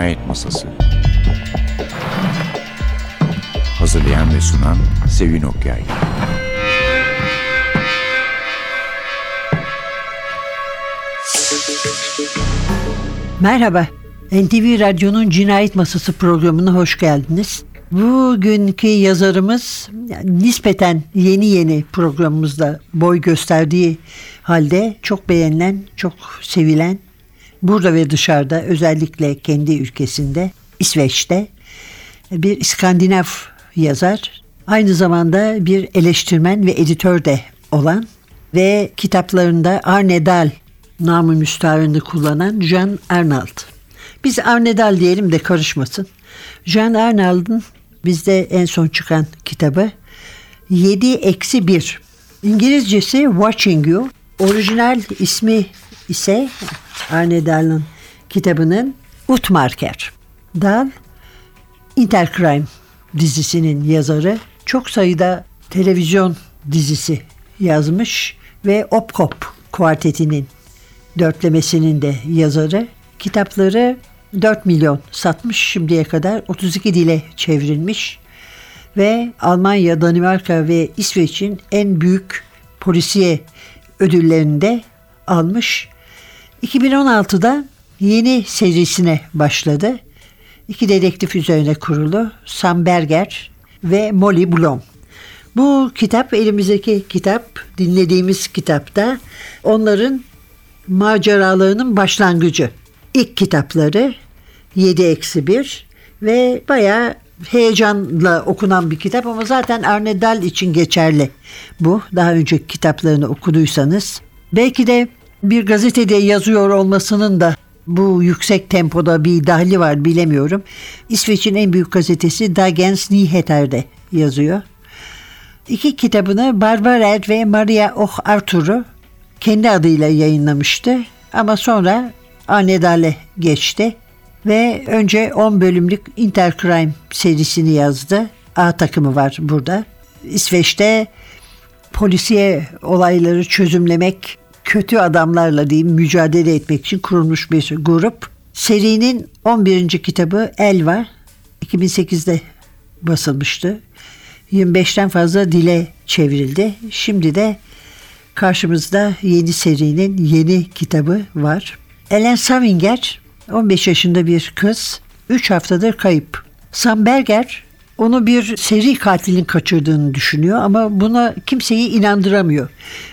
Cinayet Masası. Hazırlayan ve sunan Sevin Okyay. Merhaba, NTV Radyo'nun Cinayet Masası programına hoş geldiniz. Bugünkü yazarımız nispeten yeni yeni programımızda boy gösterdiği halde çok beğenilen, çok sevilen burada ve dışarıda özellikle kendi ülkesinde İsveç'te bir İskandinav yazar. Aynı zamanda bir eleştirmen ve editör de olan ve kitaplarında Arne Dahl namı müstaharını kullanan Jean Arnold. Biz Arne Dahl diyelim de karışmasın. Jean Arnold'un bizde en son çıkan kitabı 7 eksi 1. İngilizcesi Watching You. Orijinal ismi ise Arne Dahl'ın kitabının Utmarker. Dahl Intercrime dizisinin yazarı. Çok sayıda televizyon dizisi yazmış ve Opkop kuartetinin dörtlemesinin de yazarı. Kitapları 4 milyon satmış şimdiye kadar 32 dile çevrilmiş ve Almanya, Danimarka ve İsveç'in en büyük polisiye ödüllerini de almış. 2016'da yeni serisine başladı. İki dedektif üzerine kurulu Sam Berger ve Molly Blom. Bu kitap elimizdeki kitap, dinlediğimiz kitapta onların maceralarının başlangıcı. İlk kitapları 7 eksi 1 ve bayağı heyecanla okunan bir kitap ama zaten Arne Dahl için geçerli bu. Daha önceki kitaplarını okuduysanız. Belki de bir gazetede yazıyor olmasının da bu yüksek tempoda bir dahli var bilemiyorum. İsveç'in en büyük gazetesi Dagens Nyheter'de yazıyor. İki kitabını Barbarer ve Maria Oh Arthur'u kendi adıyla yayınlamıştı. Ama sonra Anedale geçti ve önce 10 bölümlük Intercrime serisini yazdı. A takımı var burada. İsveç'te polisiye olayları çözümlemek, kötü adamlarla diyeyim mücadele etmek için kurulmuş bir grup. Serinin 11. kitabı Elva 2008'de basılmıştı. 25'ten fazla dile çevrildi. Şimdi de karşımızda yeni serinin yeni kitabı var. Ellen Savinger 15 yaşında bir kız 3 haftadır kayıp. Sam Berger onu bir seri katilin kaçırdığını düşünüyor ama buna kimseyi inandıramıyor.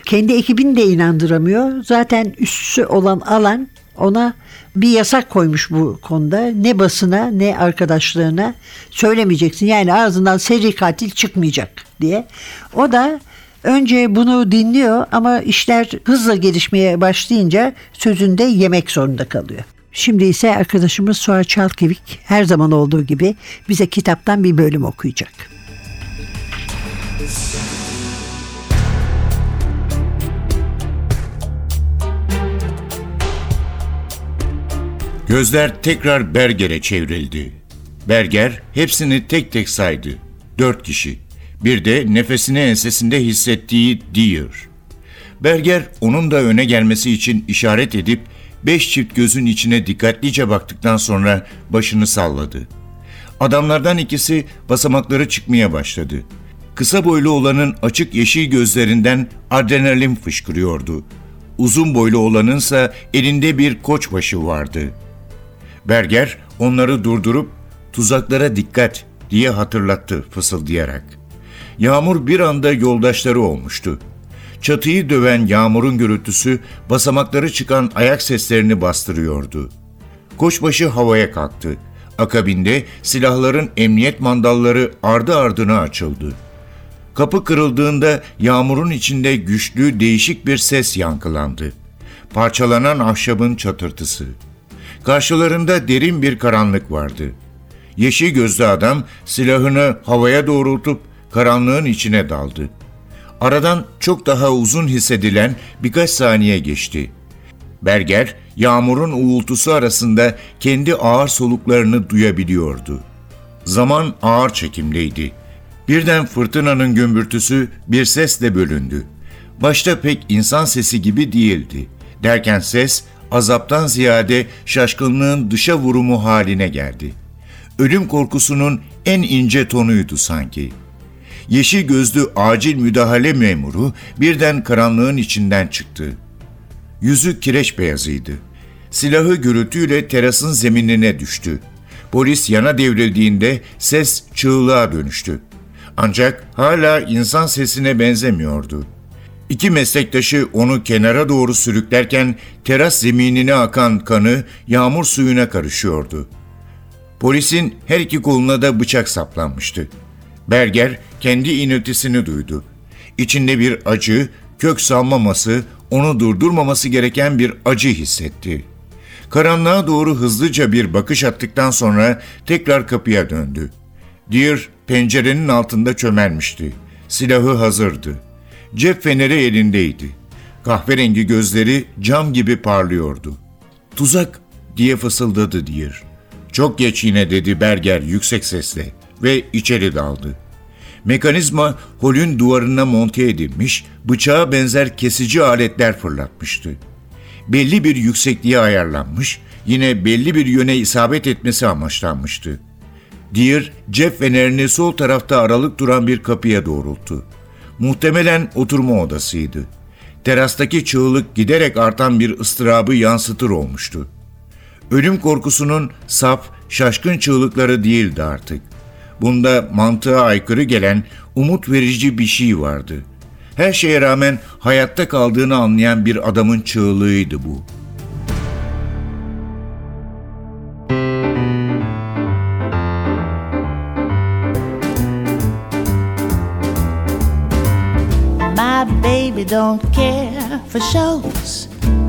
Kendi ekibini de inandıramıyor. Zaten üssü olan alan ona bir yasak koymuş bu konuda. Ne basına ne arkadaşlarına söylemeyeceksin. Yani ağzından seri katil çıkmayacak diye. O da önce bunu dinliyor ama işler hızla gelişmeye başlayınca sözünde yemek zorunda kalıyor. Şimdi ise arkadaşımız Suha Çalkevik her zaman olduğu gibi bize kitaptan bir bölüm okuyacak. Gözler tekrar Berger'e çevrildi. Berger hepsini tek tek saydı. Dört kişi. Bir de nefesini ensesinde hissettiği Deer. Berger onun da öne gelmesi için işaret edip beş çift gözün içine dikkatlice baktıktan sonra başını salladı. Adamlardan ikisi basamakları çıkmaya başladı. Kısa boylu olanın açık yeşil gözlerinden adrenalin fışkırıyordu. Uzun boylu olanınsa elinde bir koçbaşı vardı. Berger onları durdurup tuzaklara dikkat diye hatırlattı fısıldayarak. Yağmur bir anda yoldaşları olmuştu. Çatıyı döven yağmurun gürültüsü basamakları çıkan ayak seslerini bastırıyordu. Koçbaşı havaya kalktı. Akabinde silahların emniyet mandalları ardı ardına açıldı. Kapı kırıldığında yağmurun içinde güçlü değişik bir ses yankılandı. Parçalanan ahşabın çatırtısı. Karşılarında derin bir karanlık vardı. Yeşil gözlü adam silahını havaya doğrultup karanlığın içine daldı. Aradan çok daha uzun hissedilen birkaç saniye geçti. Berger, yağmurun uğultusu arasında kendi ağır soluklarını duyabiliyordu. Zaman ağır çekimdeydi. Birden fırtınanın gümbürtüsü bir sesle bölündü. Başta pek insan sesi gibi değildi. Derken ses azaptan ziyade şaşkınlığın dışa vurumu haline geldi. Ölüm korkusunun en ince tonuydu sanki. Yeşil gözlü acil müdahale memuru birden karanlığın içinden çıktı. Yüzü kireç beyazıydı. Silahı gürültüyle terasın zeminine düştü. Polis yana devrildiğinde ses çığlığa dönüştü. Ancak hala insan sesine benzemiyordu. İki meslektaşı onu kenara doğru sürüklerken teras zeminine akan kanı yağmur suyuna karışıyordu. Polisin her iki koluna da bıçak saplanmıştı. Berger kendi iniltisini duydu. İçinde bir acı, kök salmaması, onu durdurmaması gereken bir acı hissetti. Karanlığa doğru hızlıca bir bakış attıktan sonra tekrar kapıya döndü. Deer pencerenin altında çömelmişti. Silahı hazırdı. Cep feneri elindeydi. Kahverengi gözleri cam gibi parlıyordu. Tuzak diye fısıldadı Deer. Çok geç yine dedi Berger yüksek sesle ve içeri daldı. Mekanizma holün duvarına monte edilmiş, bıçağa benzer kesici aletler fırlatmıştı. Belli bir yüksekliğe ayarlanmış, yine belli bir yöne isabet etmesi amaçlanmıştı. Deer, cep fenerini sol tarafta aralık duran bir kapıya doğrulttu. Muhtemelen oturma odasıydı. Terastaki çığlık giderek artan bir ıstırabı yansıtır olmuştu. Ölüm korkusunun saf, şaşkın çığlıkları değildi artık. Bunda mantığa aykırı gelen umut verici bir şey vardı. Her şeye rağmen hayatta kaldığını anlayan bir adamın çığlığıydı bu. My baby don't care for shows.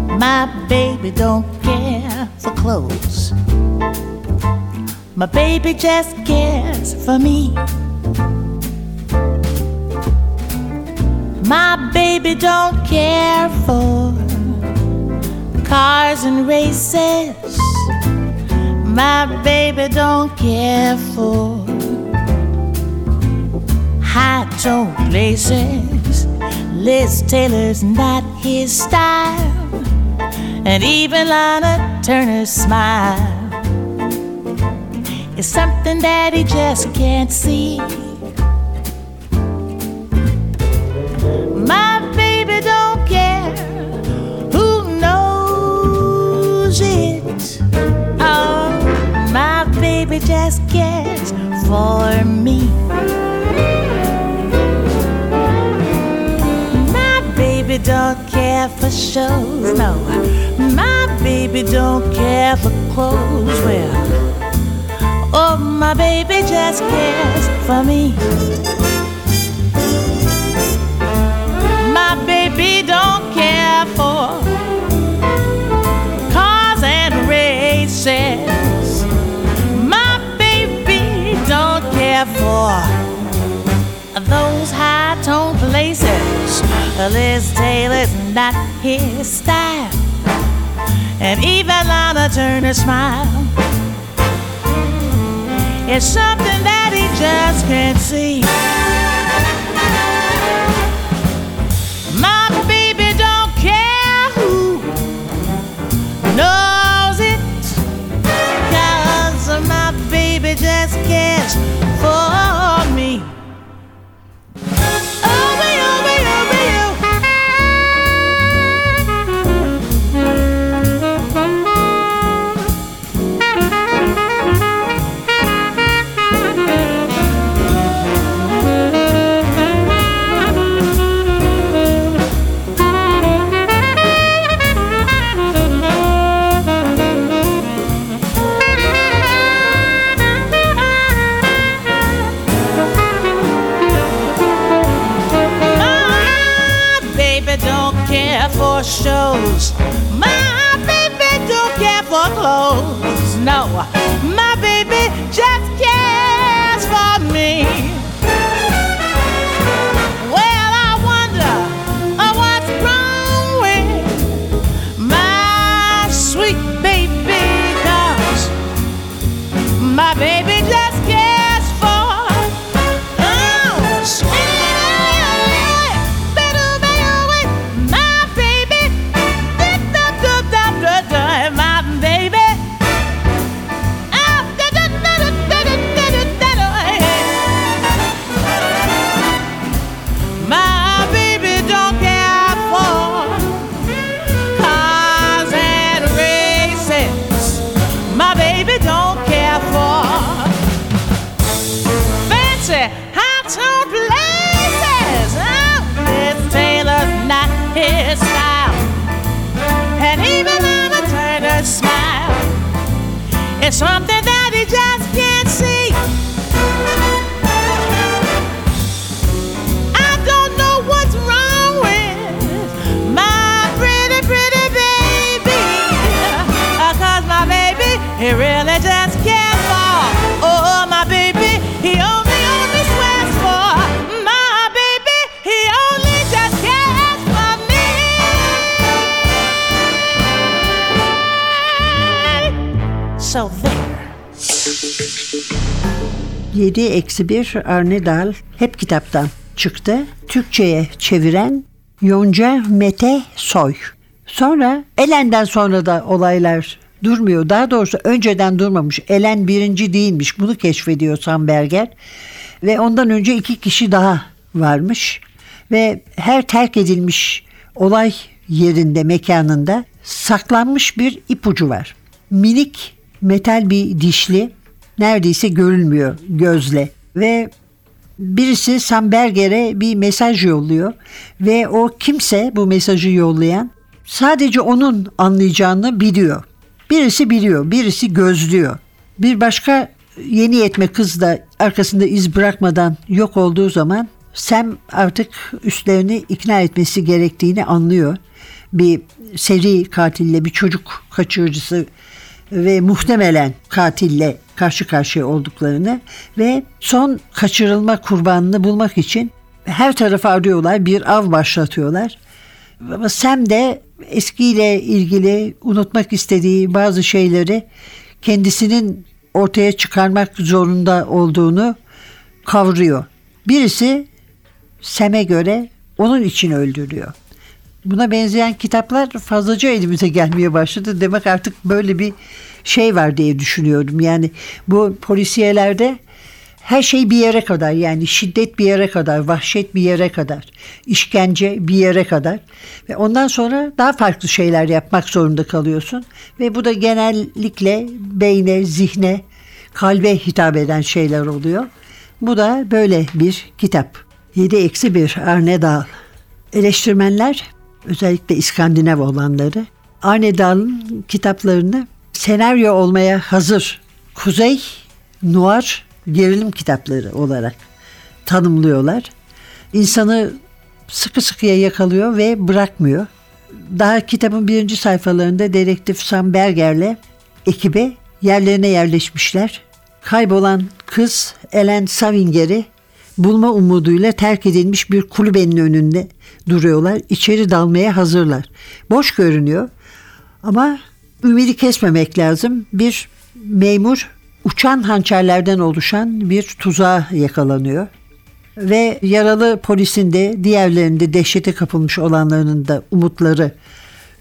My baby don't care for clothes. My baby just cares for me. My baby don't care for cars and races. My baby don't care for high tone places. Liz Taylor's not his style, and even Lana Turner's smile is something that he just can't see. My baby don't care who knows it. Oh, my baby just cares for me. My baby don't care for shows, no. My baby don't care for clothes, well. Oh, my baby just cares for me. My baby don't care for cars and races. My baby don't care for those high tone places. Liz Taylor's not his style. And even Lana Turner smile is something that he just can't see. My baby don't care who knows it. Cause my baby just cares for 7 eksi 1 Arne Dahl hep kitaptan çıktı. Türkçe'ye çeviren Yonca Mete Soy. Sonra Elen'den sonra da olaylar durmuyor. Daha doğrusu önceden durmamış. Elen birinci değilmiş. Bunu keşfediyor Samberger. Ve ondan önce iki kişi daha varmış. Ve her terk edilmiş olay yerinde, mekanında saklanmış bir ipucu var. Minik metal bir dişli neredeyse görülmüyor gözle ve birisi Samberger'e bir mesaj yolluyor ve o kimse bu mesajı yollayan sadece onun anlayacağını biliyor. Birisi biliyor, birisi gözlüyor. Bir başka yeni yetme kız da arkasında iz bırakmadan yok olduğu zaman Sam artık üstlerini ikna etmesi gerektiğini anlıyor. Bir seri katille, bir çocuk kaçırıcısı ve muhtemelen katille karşı karşıya olduklarını ve son kaçırılma kurbanını bulmak için her tarafa arıyorlar, bir av başlatıyorlar. Ama Sam de eskiyle ilgili unutmak istediği bazı şeyleri kendisinin ortaya çıkarmak zorunda olduğunu kavruyor. Birisi Sam'e göre onun için öldürüyor. Buna benzeyen kitaplar fazlaca elimize gelmeye başladı. Demek artık böyle bir şey var diye düşünüyorum. Yani bu polisiyelerde her şey bir yere kadar yani şiddet bir yere kadar, vahşet bir yere kadar, işkence bir yere kadar ve ondan sonra daha farklı şeyler yapmak zorunda kalıyorsun ve bu da genellikle beyne, zihne, kalbe hitap eden şeyler oluyor. Bu da böyle bir kitap. 7 eksi 1 Arne Dahl. Eleştirmenler özellikle İskandinav olanları Arne Dahl'ın kitaplarını senaryo olmaya hazır kuzey noir gerilim kitapları olarak tanımlıyorlar. İnsanı sıkı sıkıya yakalıyor ve bırakmıyor. Daha kitabın birinci sayfalarında dedektif Sam Berger'le ekibe yerlerine yerleşmişler. Kaybolan kız Ellen Savinger'i bulma umuduyla terk edilmiş bir kulübenin önünde duruyorlar. İçeri dalmaya hazırlar. Boş görünüyor ama ümidi kesmemek lazım. Bir memur uçan hançerlerden oluşan bir tuzağa yakalanıyor. Ve yaralı polisin de diğerlerinde dehşete kapılmış olanların da umutları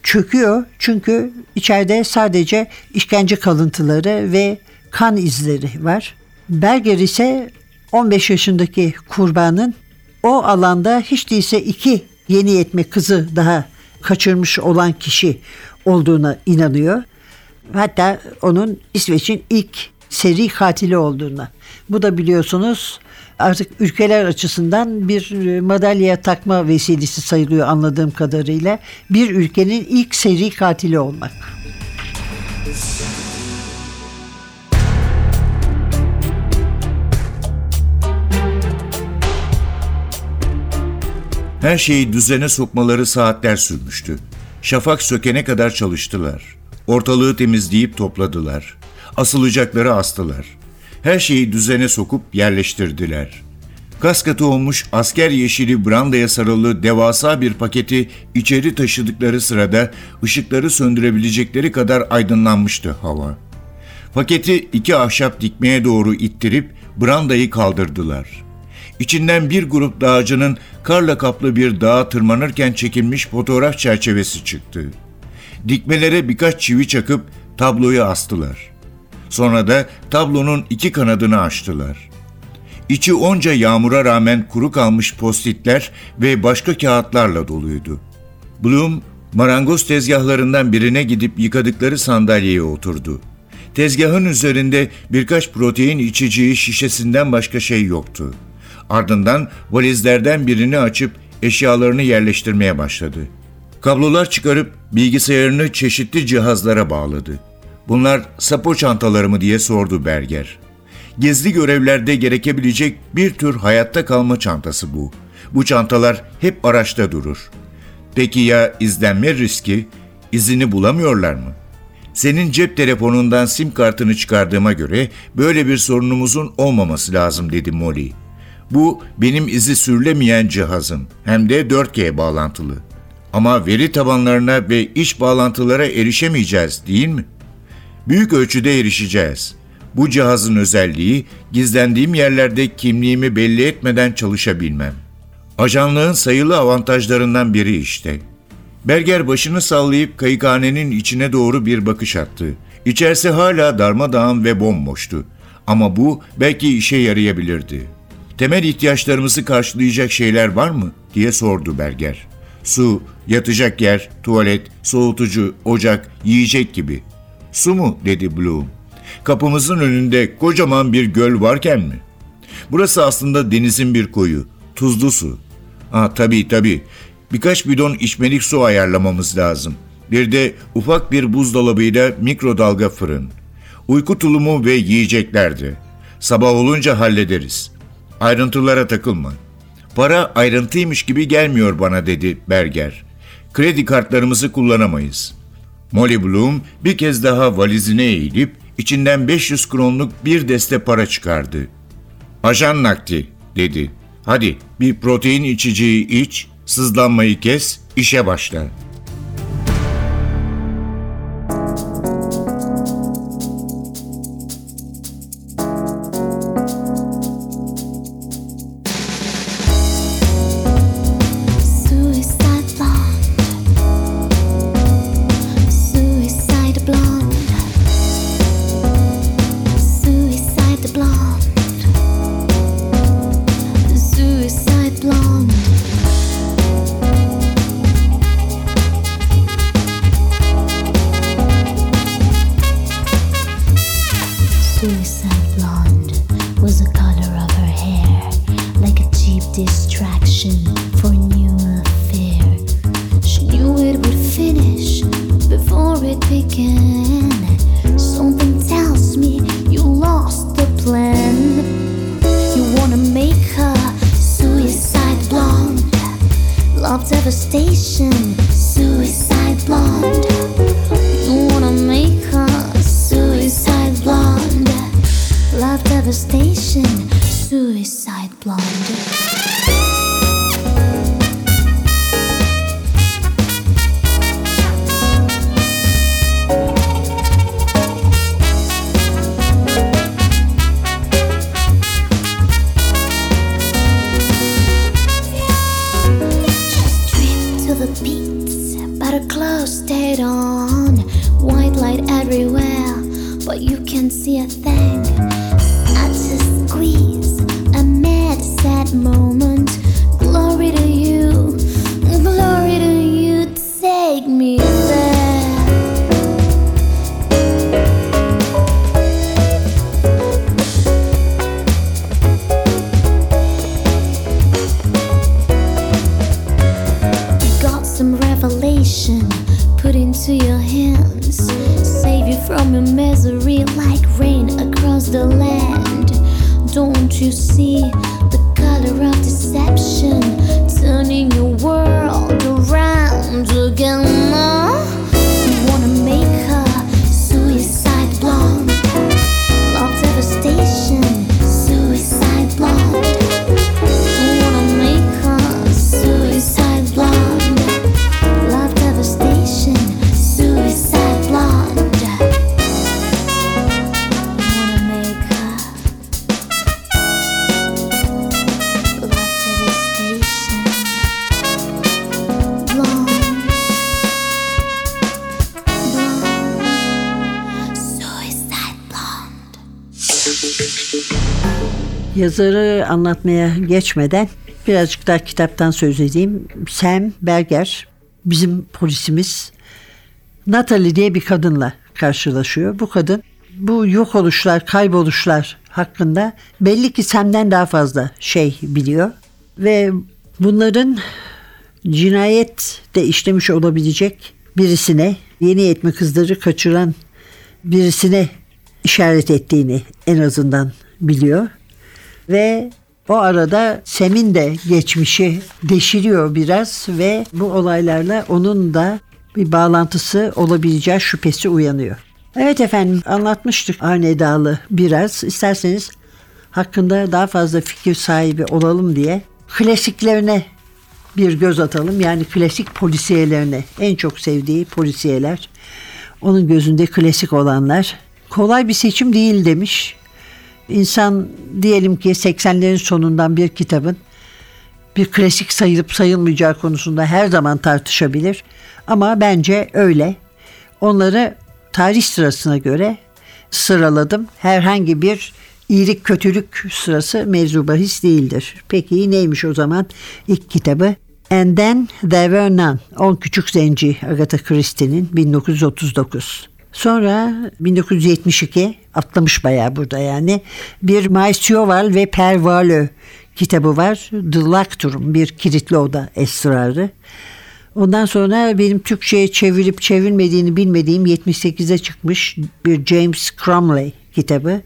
çöküyor. Çünkü içeride sadece işkence kalıntıları ve kan izleri var. Berger ise 15 yaşındaki kurbanın o alanda hiç değilse iki yeni yetme kızı daha kaçırmış olan kişi olduğuna inanıyor. Hatta onun İsveç'in ilk seri katili olduğuna. Bu da biliyorsunuz artık ülkeler açısından bir e, madalya takma vesilesi sayılıyor anladığım kadarıyla. Bir ülkenin ilk seri katili olmak. Her şeyi düzene sokmaları saatler sürmüştü. Şafak sökene kadar çalıştılar. Ortalığı temizleyip topladılar. Asılacakları astılar. Her şeyi düzene sokup yerleştirdiler. Kaskatı olmuş asker yeşili brandaya sarılı devasa bir paketi içeri taşıdıkları sırada ışıkları söndürebilecekleri kadar aydınlanmıştı hava. Paketi iki ahşap dikmeye doğru ittirip brandayı kaldırdılar. İçinden bir grup dağcının karla kaplı bir dağa tırmanırken çekilmiş fotoğraf çerçevesi çıktı. Dikmelere birkaç çivi çakıp tabloyu astılar. Sonra da tablonun iki kanadını açtılar. İçi onca yağmura rağmen kuru kalmış postitler ve başka kağıtlarla doluydu. Bloom, marangoz tezgahlarından birine gidip yıkadıkları sandalyeye oturdu. Tezgahın üzerinde birkaç protein içeceği şişesinden başka şey yoktu. Ardından valizlerden birini açıp eşyalarını yerleştirmeye başladı. Kablolar çıkarıp bilgisayarını çeşitli cihazlara bağladı. Bunlar sapo çantaları mı diye sordu Berger. Gizli görevlerde gerekebilecek bir tür hayatta kalma çantası bu. Bu çantalar hep araçta durur. Peki ya izlenme riski? İzini bulamıyorlar mı? Senin cep telefonundan sim kartını çıkardığıma göre böyle bir sorunumuzun olmaması lazım dedi Molly. Bu benim izi sürülemeyen cihazım hem de 4G bağlantılı. Ama veri tabanlarına ve iş bağlantılara erişemeyeceğiz değil mi? Büyük ölçüde erişeceğiz. Bu cihazın özelliği gizlendiğim yerlerde kimliğimi belli etmeden çalışabilmem. Ajanlığın sayılı avantajlarından biri işte. Berger başını sallayıp kayıkhanenin içine doğru bir bakış attı. İçerisi hala darmadağın ve bomboştu. Ama bu belki işe yarayabilirdi. Temel ihtiyaçlarımızı karşılayacak şeyler var mı? diye sordu Berger. Su, yatacak yer, tuvalet, soğutucu, ocak, yiyecek gibi. Su mu? dedi Bloom. Kapımızın önünde kocaman bir göl varken mi? Burası aslında denizin bir koyu. Tuzlu su. Ha tabii tabii. Birkaç bidon içmelik su ayarlamamız lazım. Bir de ufak bir buzdolabıyla mikrodalga fırın. Uyku tulumu ve yiyeceklerdi. Sabah olunca hallederiz. Ayrıntılara takılma. Para ayrıntıymış gibi gelmiyor bana dedi Berger. Kredi kartlarımızı kullanamayız. Molly Bloom bir kez daha valizine eğilip içinden 500 kronluk bir deste para çıkardı. Ajan nakdi dedi. Hadi bir protein içeceği iç, sızlanmayı kes, işe başla. It began. Something tells me you lost the plan. You wanna make her suicide blonde, love devastation, but her clothes stayed on. White light everywhere, but you can't see a thing. I just squeeze a mad, sad moment. Glory to you, glory to you, take me you see Yazarı anlatmaya geçmeden birazcık daha kitaptan söz edeyim. Sam Berger bizim polisimiz Natalie diye bir kadınla karşılaşıyor. Bu kadın bu yok oluşlar, kayboluşlar hakkında belli ki Sam'den daha fazla şey biliyor. Ve bunların cinayet de işlemiş olabilecek birisine yeni yetme kızları kaçıran birisine işaret ettiğini en azından biliyor. Ve o arada Sem'in de geçmişi deşiliyor biraz ve bu olaylarla onun da bir bağlantısı olabileceği şüphesi uyanıyor. Evet efendim anlatmıştık Arnedalı biraz. İsterseniz hakkında daha fazla fikir sahibi olalım diye klasiklerine bir göz atalım. Yani klasik polisiyelerine en çok sevdiği polisiyeler. Onun gözünde klasik olanlar. Kolay bir seçim değil demiş. İnsan diyelim ki 80'lerin sonundan bir kitabın bir klasik sayılıp sayılmayacağı konusunda her zaman tartışabilir. Ama bence öyle. Onları tarih sırasına göre sıraladım. Herhangi bir iyilik kötülük sırası mevzu bahis değildir. Peki neymiş o zaman ilk kitabı? And Then There Were None. On Küçük Zenci Agatha Christie'nin 1939. Sonra 1972 atlamış bayağı burada yani bir Maestioval ve Pervalö kitabı var. The Room bir kilitli oda esrarı. Ondan sonra benim Türkçe'ye çevirip çevirmediğini bilmediğim 78'e çıkmış bir James Cromley kitabı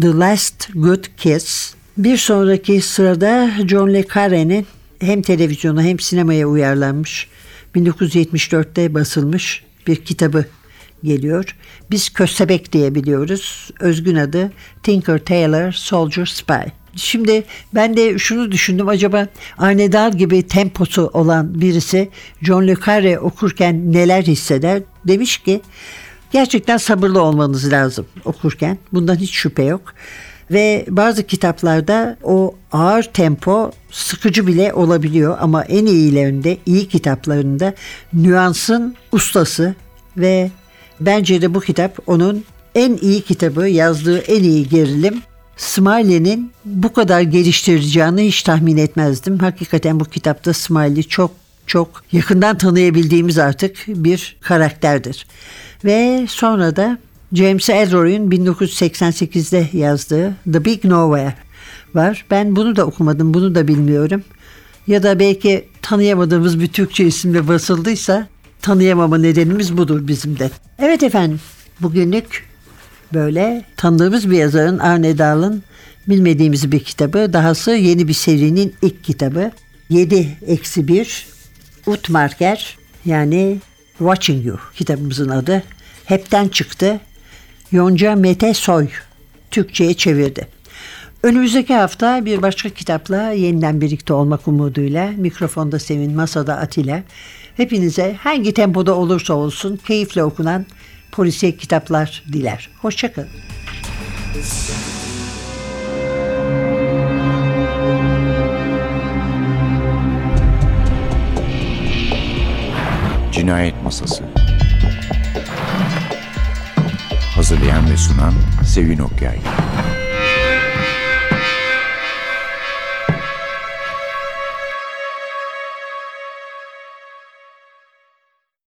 The Last Good Kiss. Bir sonraki sırada John Le Carre'nin hem televizyona hem sinemaya uyarlanmış 1974'te basılmış bir kitabı geliyor. Biz Köstebek diye. Özgün adı Tinker Tailor Soldier Spy. Şimdi ben de şunu düşündüm acaba Arne gibi temposu olan birisi John Le Carre okurken neler hisseder? Demiş ki gerçekten sabırlı olmanız lazım okurken. Bundan hiç şüphe yok. Ve bazı kitaplarda o ağır tempo sıkıcı bile olabiliyor ama en iyilerinde, iyi kitaplarında nüansın ustası ve bence de bu kitap onun en iyi kitabı, yazdığı en iyi gerilim. Smiley'nin bu kadar geliştireceğini hiç tahmin etmezdim. Hakikaten bu kitapta Smiley çok çok yakından tanıyabildiğimiz artık bir karakterdir. Ve sonra da James Ellroy'un 1988'de yazdığı The Big Nowhere var. Ben bunu da okumadım, bunu da bilmiyorum. Ya da belki tanıyamadığımız bir Türkçe isimle basıldıysa tanıyamama nedenimiz budur bizim de. Evet efendim, bugünlük böyle tanıdığımız bir yazarın Arne Dahl'ın bilmediğimiz bir kitabı. Dahası yeni bir serinin ilk kitabı. 7 eksi 1 Utmarker yani Watching You kitabımızın adı. Hepten çıktı. Yonca Mete Soy Türkçe'ye çevirdi. Önümüzdeki hafta bir başka kitapla yeniden birlikte olmak umuduyla mikrofonda Sevin, masada Atilla. Hepinize hangi tempoda olursa olsun keyifle okunan polisiye kitaplar diler. Hoşçakalın. Cinayet Masası Hazırlayan ve sunan Sevin Okyay